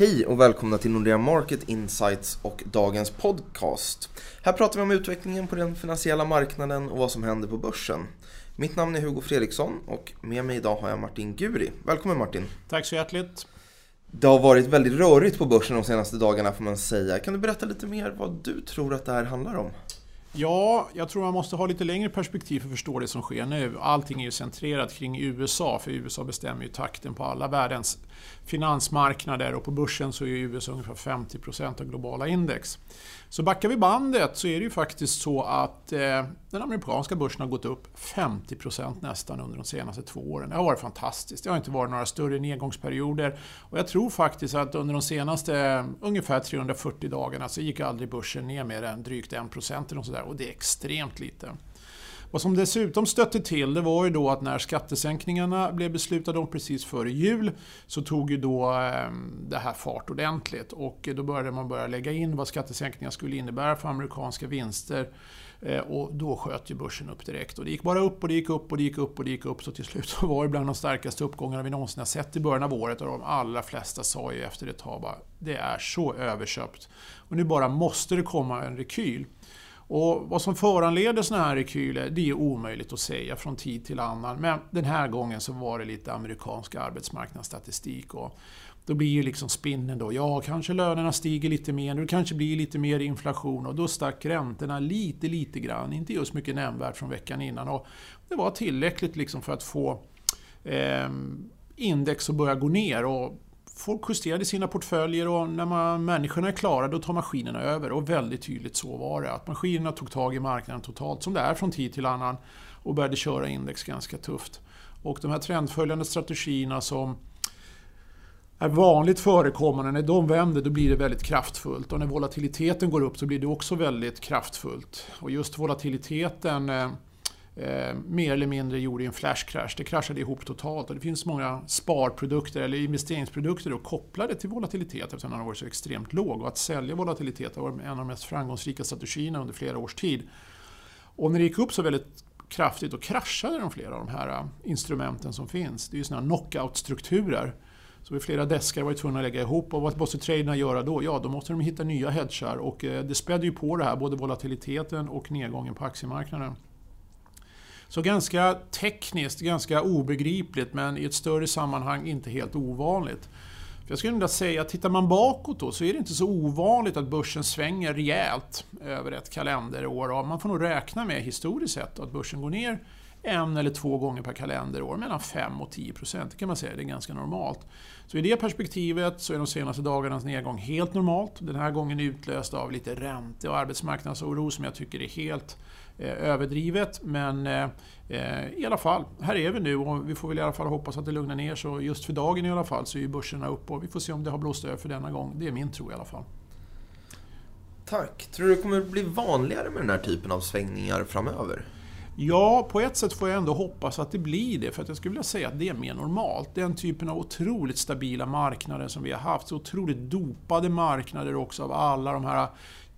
Hej och välkomna till Nordea Market Insights och dagens podcast. Här pratar vi om utvecklingen på den finansiella marknaden och vad som händer på börsen. Mitt namn är Hugo Fredriksson och med mig idag har jag Martin Guri. Välkommen Martin! Tack så hjärtligt! Det har varit väldigt rörigt på börsen de senaste dagarna får man säga. Kan du berätta lite mer vad du tror att det här handlar om? Ja, jag tror man måste ha lite längre perspektiv för att förstå det som sker nu. Allting är ju centrerat kring USA, för USA bestämmer ju takten på alla världens finansmarknader och på börsen så är USA ungefär 50% av globala index. Så backar vi bandet så är det ju faktiskt så att eh, den amerikanska börsen har gått upp 50% nästan under de senaste två åren. Det har varit fantastiskt. Det har inte varit några större nedgångsperioder. Och jag tror faktiskt att under de senaste eh, ungefär 340 dagarna så gick aldrig börsen ner mer än drygt 1% eller sådär. Och det är extremt lite. Vad som dessutom stötte till det var ju då att när skattesänkningarna blev beslutade om precis före jul så tog ju då ehm, det här fart ordentligt och eh, då började man börja lägga in vad skattesänkningar skulle innebära för amerikanska vinster eh, och då sköt ju börsen upp direkt. Och det gick bara upp och det gick upp och det gick upp och det gick upp. Så till slut så var det bland de starkaste uppgångarna vi någonsin har sett i början av året. Och de allra flesta sa ju efter ett tag bara, det är så överköpt. Och nu bara måste det komma en rekyl. Och vad som föranleder sådana här rekyler, det är omöjligt att säga från tid till annan. Men den här gången så var det lite amerikansk arbetsmarknadsstatistik. Och då blir ju liksom spinnen då, ja kanske lönerna stiger lite mer, det kanske blir lite mer inflation och då stack räntorna lite, lite grann. Inte just mycket nämnvärt från veckan innan. Och det var tillräckligt liksom för att få eh, index att börja gå ner. Och folk justerade sina portföljer och när man, människorna är klara då tar maskinerna över. Och väldigt tydligt så var det. Att maskinerna tog tag i marknaden totalt, som det är från tid till annan, och började köra index ganska tufft. Och de här trendföljande strategierna som är vanligt förekommande, när de vänder då blir det väldigt kraftfullt. Och när volatiliteten går upp så blir det också väldigt kraftfullt. Och just volatiliteten eh, eh, mer eller mindre gjorde en flashcrash. Det kraschade ihop totalt och det finns många sparprodukter eller investeringsprodukter då, kopplade till volatilitet eftersom den har varit så extremt låg. Och att sälja volatilitet har varit en av de mest framgångsrika strategierna under flera års tid. Och när det gick upp så väldigt kraftigt då kraschade de flera av de här eh, instrumenten som finns. Det är ju sådana knockout-strukturer. Så vi flera deskar var tvungna att lägga ihop och vad måste traderna göra då? Ja, då måste de hitta nya hedgar och eh, det spädde ju på det här, både volatiliteten och nedgången på aktiemarknaden. Så ganska tekniskt, ganska obegripligt men i ett större sammanhang inte helt ovanligt. För jag skulle vilja säga att tittar man bakåt då så är det inte så ovanligt att börsen svänger rejält över ett kalenderår. Och man får nog räkna med historiskt sett att börsen går ner en eller två gånger per kalenderår, mellan 5 och 10 procent. Det kan man säga det är ganska normalt. Så i det perspektivet så är de senaste dagarnas nedgång helt normalt. Den här gången utlöst av lite ränte och arbetsmarknadsoro som jag tycker är helt överdrivet. Men eh, eh, i alla fall, här är vi nu och vi får väl i alla fall hoppas att det lugnar ner sig. Just för dagen i alla fall så är börserna upp och vi får se om det har blåst över för denna gång. Det är min tro i alla fall. Tack. Tror du det kommer bli vanligare med den här typen av svängningar framöver? Ja, på ett sätt får jag ändå hoppas att det blir det, för att jag skulle vilja säga att det är mer normalt. Den typen av otroligt stabila marknader som vi har haft, så otroligt dopade marknader också av alla de här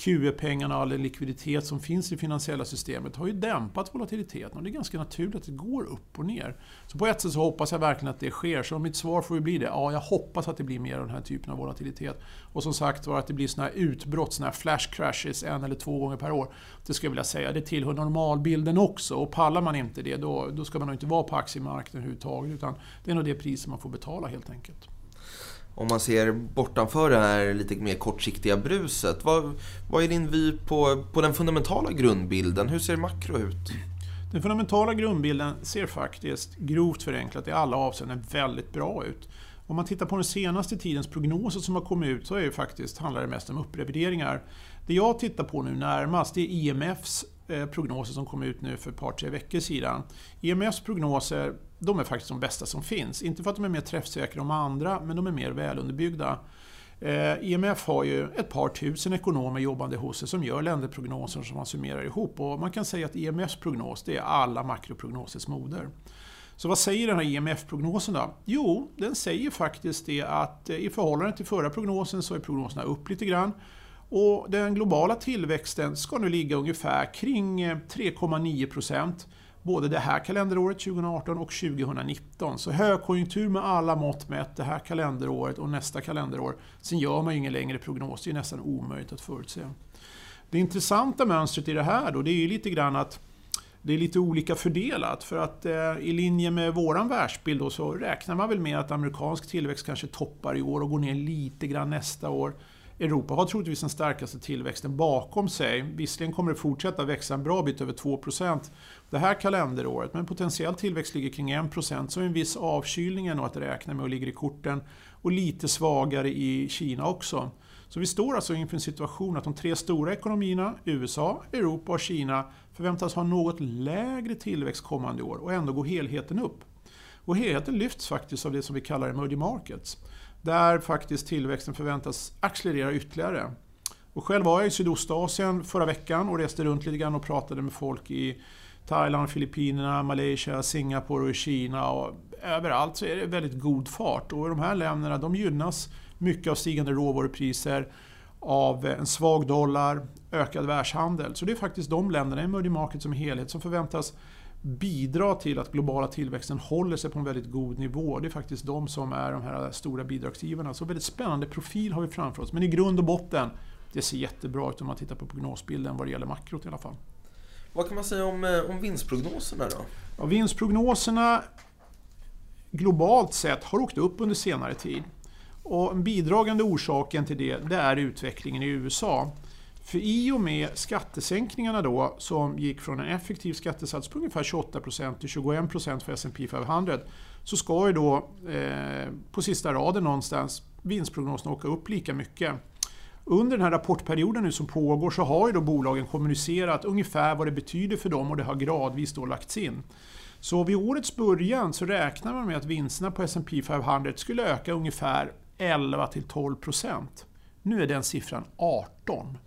QE-pengarna och all den likviditet som finns i det finansiella systemet har ju dämpat volatiliteten och det är ganska naturligt att det går upp och ner. Så på ett sätt så hoppas jag verkligen att det sker. Så mitt svar får ju bli det. Ja, jag hoppas att det blir mer av den här typen av volatilitet. Och som sagt var att det blir såna här utbrott, såna här flash crashes en eller två gånger per år. Det skulle jag vilja säga, det tillhör normalbilden också. Och pallar man inte det, då, då ska man nog inte vara på aktiemarknaden överhuvudtaget. Utan det är nog det priset man får betala helt enkelt om man ser bortanför det här lite mer kortsiktiga bruset. Vad, vad är din vy på, på den fundamentala grundbilden? Hur ser makro ut? Den fundamentala grundbilden ser faktiskt grovt förenklat i alla avseenden väldigt bra ut. Om man tittar på den senaste tidens prognoser som har kommit ut så är det faktiskt, handlar det mest om upprevideringar. Det jag tittar på nu närmast är IMFs eh, prognoser som kom ut nu för ett par, tre veckor sedan. IMFs prognoser de är faktiskt de bästa som finns. Inte för att de är mer träffsäkra än andra, men de är mer välunderbyggda. Eh, IMF har ju ett par tusen ekonomer jobbande hos sig som gör länderprognoser som man summerar ihop. Och man kan säga att IMFs prognos det är alla makroprognosers moder. Så vad säger den här IMF-prognosen då? Jo, den säger faktiskt det att eh, i förhållande till förra prognosen så är prognoserna upp lite grann. Och den globala tillväxten ska nu ligga ungefär kring eh, 3,9 procent både det här kalenderåret 2018 och 2019. Så högkonjunktur med alla mått mätt det här kalenderåret och nästa kalenderår. Sen gör man ju ingen längre prognos, det är nästan omöjligt att förutse. Det intressanta mönstret i det här då, det är ju lite grann att det är lite olika fördelat. För att eh, i linje med våran världsbild då, så räknar man väl med att amerikansk tillväxt kanske toppar i år och går ner lite grann nästa år. Europa har troligtvis den starkaste tillväxten bakom sig. Visserligen kommer det fortsätta växa en bra bit över 2% det här kalenderåret, men potentiell tillväxt ligger kring 1%, så en viss avkylning är nog att räkna med och ligger i korten. Och lite svagare i Kina också. Så vi står alltså inför en situation att de tre stora ekonomierna, USA, Europa och Kina, förväntas ha något lägre tillväxt kommande år och ändå går helheten upp. Och helheten lyfts faktiskt av det som vi kallar emerging markets. Där faktiskt tillväxten förväntas accelerera ytterligare. Och själv var jag i Sydostasien förra veckan och reste runt lite grann och pratade med folk i Thailand, Filippinerna, Malaysia, Singapore och Kina. Och överallt så är det väldigt god fart. Och de här länderna de gynnas mycket av stigande råvarupriser, av en svag dollar, ökad världshandel. Så det är faktiskt de länderna, emerging market som helhet, som förväntas bidra till att globala tillväxten håller sig på en väldigt god nivå. Det är faktiskt de som är de här stora bidragsgivarna. Så väldigt spännande profil har vi framför oss. Men i grund och botten, det ser jättebra ut om man tittar på prognosbilden vad det gäller makrot i alla fall. Vad kan man säga om, eh, om vinstprognoserna då? Ja, vinstprognoserna globalt sett har åkt upp under senare tid. Och en bidragande orsaken till det, det är utvecklingen i USA. För i och med skattesänkningarna då, som gick från en effektiv skattesats på ungefär 28% till 21% för S&P 500 så ska ju då eh, på sista raden någonstans vinstprognoserna åka upp lika mycket. Under den här rapportperioden nu som pågår så har ju då bolagen kommunicerat ungefär vad det betyder för dem och det har gradvis då lagts in. Så vid årets början så räknar man med att vinsterna på S&P 500 skulle öka ungefär 11 12% Nu är den siffran 18.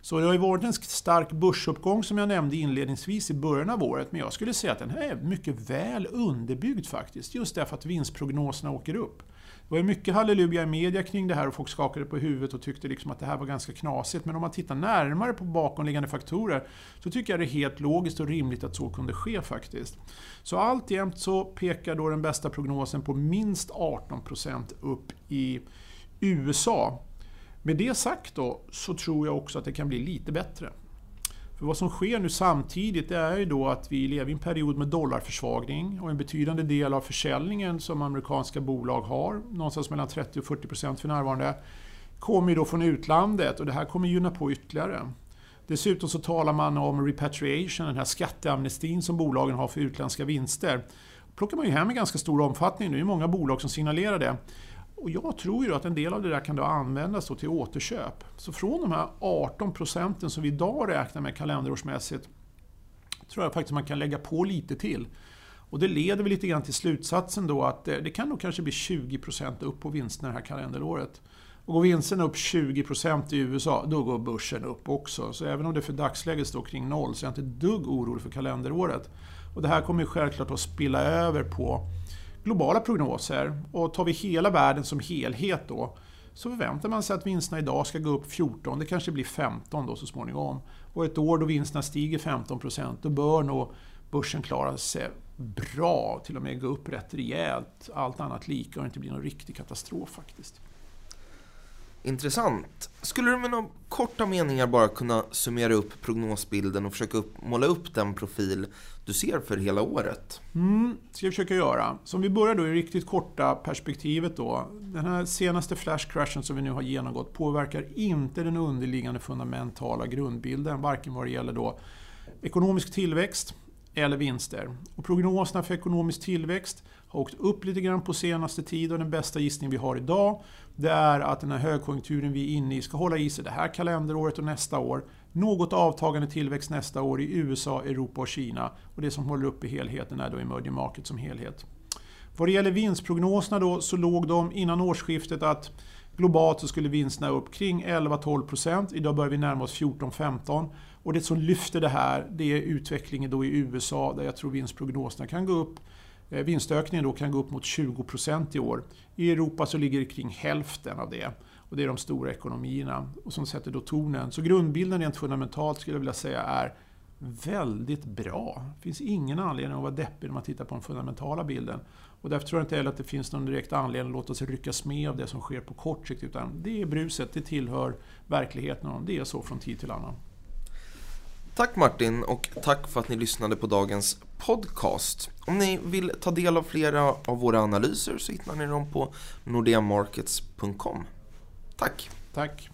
Så det har ju varit en stark börsuppgång som jag nämnde inledningsvis i början av året, men jag skulle säga att den här är mycket väl underbyggd faktiskt, just därför att vinstprognoserna åker upp. Det var mycket halleluja i media kring det här och folk skakade på huvudet och tyckte liksom att det här var ganska knasigt. Men om man tittar närmare på bakomliggande faktorer så tycker jag det är helt logiskt och rimligt att så kunde ske faktiskt. Så alltjämt så pekar då den bästa prognosen på minst 18% upp i USA. Med det sagt då så tror jag också att det kan bli lite bättre. För vad som sker nu samtidigt är ju då att vi lever i en period med dollarförsvagning och en betydande del av försäljningen som amerikanska bolag har, någonstans mellan 30 och 40 procent för närvarande, kommer ju då från utlandet och det här kommer gynna på ytterligare. Dessutom så talar man om repatriation, den här skatteamnestin som bolagen har för utländska vinster. plockar man ju hem i ganska stor omfattning nu, det är många bolag som signalerar det. Och jag tror ju att en del av det där kan då användas då till återköp. Så från de här 18 procenten som vi idag räknar med kalenderårsmässigt tror jag faktiskt man kan lägga på lite till. Och det leder väl lite grann till slutsatsen då att eh, det kan nog kanske bli 20 procent upp på vinsterna det här kalenderåret. Och går vinsterna upp 20 procent i USA, då går börsen upp också. Så även om det för dagsläget står kring noll så är jag inte ett dugg orolig för kalenderåret. Och det här kommer ju självklart att spilla över på globala prognoser och tar vi hela världen som helhet då så förväntar man sig att vinsterna idag ska gå upp 14, det kanske blir 15 då så småningom. Och ett år då vinsterna stiger 15% då bör nog börsen klara sig bra, till och med gå upp rätt rejält. Allt annat lika och inte bli någon riktig katastrof faktiskt. Intressant. Skulle du med några korta meningar bara kunna summera upp prognosbilden och försöka upp, måla upp den profil du ser för hela året? Mm, ska jag försöka göra. Så om vi börjar då i riktigt korta perspektivet då. Den här senaste flashcrashen som vi nu har genomgått påverkar inte den underliggande fundamentala grundbilden, varken vad det gäller då ekonomisk tillväxt eller vinster. Och prognoserna för ekonomisk tillväxt har åkt upp lite grann på senaste tid och den bästa gissning vi har idag det är att den här högkonjunkturen vi är inne i ska hålla i sig det här kalenderåret och nästa år. Något avtagande tillväxt nästa år i USA, Europa och Kina. Och det som håller uppe helheten är då emerging market som helhet. Vad det gäller vinstprognoserna då så låg de innan årsskiftet att globalt så skulle vinsterna upp kring 11-12%. Idag börjar vi närma oss 14-15%. Och det som lyfter det här det är utvecklingen då i USA där jag tror vinstprognoserna kan gå upp eh, vinstökningen då kan gå upp mot 20% i år. I Europa så ligger det kring hälften av det. Och det är de stora ekonomierna och som sätter då tonen. Så grundbilden rent fundamentalt skulle jag vilja säga är väldigt bra. Det finns ingen anledning att vara deppig när man tittar på den fundamentala bilden. Och därför tror jag inte heller att det finns någon direkt anledning att låta sig ryckas med av det som sker på kort sikt. Utan det är bruset, det tillhör verkligheten och det är så från tid till annan. Tack Martin och tack för att ni lyssnade på dagens podcast. Om ni vill ta del av flera av våra analyser så hittar ni dem på nordeamarkets.com. Tack! Tack!